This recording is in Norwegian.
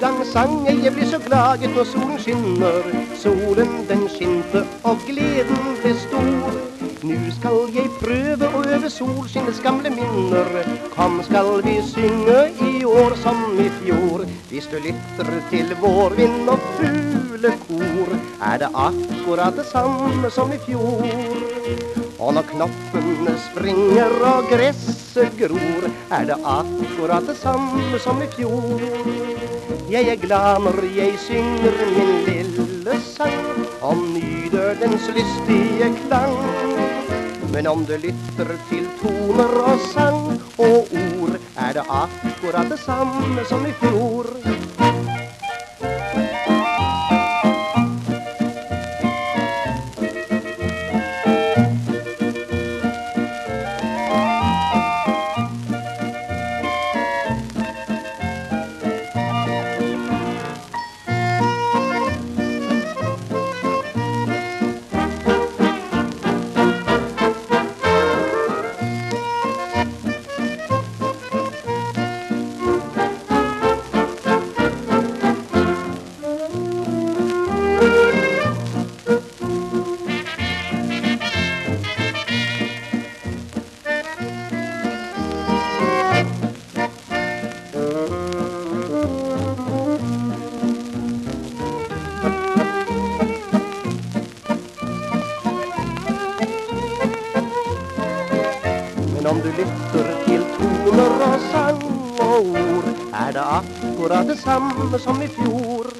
Gang sang jeg, jeg ble så glaget når solen skinner. Solen den skinte, og gleden ble stor. Nu skal jeg prøve å øve solskinnets gamle minner. Kom, skal vi synge i år som i fjor. Hvis du lytter til vårvind og fuglekor, er det akkurat det samme som i fjor. Og når knoppene springer og gresset gror, er det akkurat det samme som i fjor. Jeg er glad når jeg synger min lille sang, og nyter dens lystige klang. Men om du lytter til toner og sang og ord, er det akkurat det samme som i fjor. om du lytter til toner og sang og ord, er det akkurat det samme som i fjor.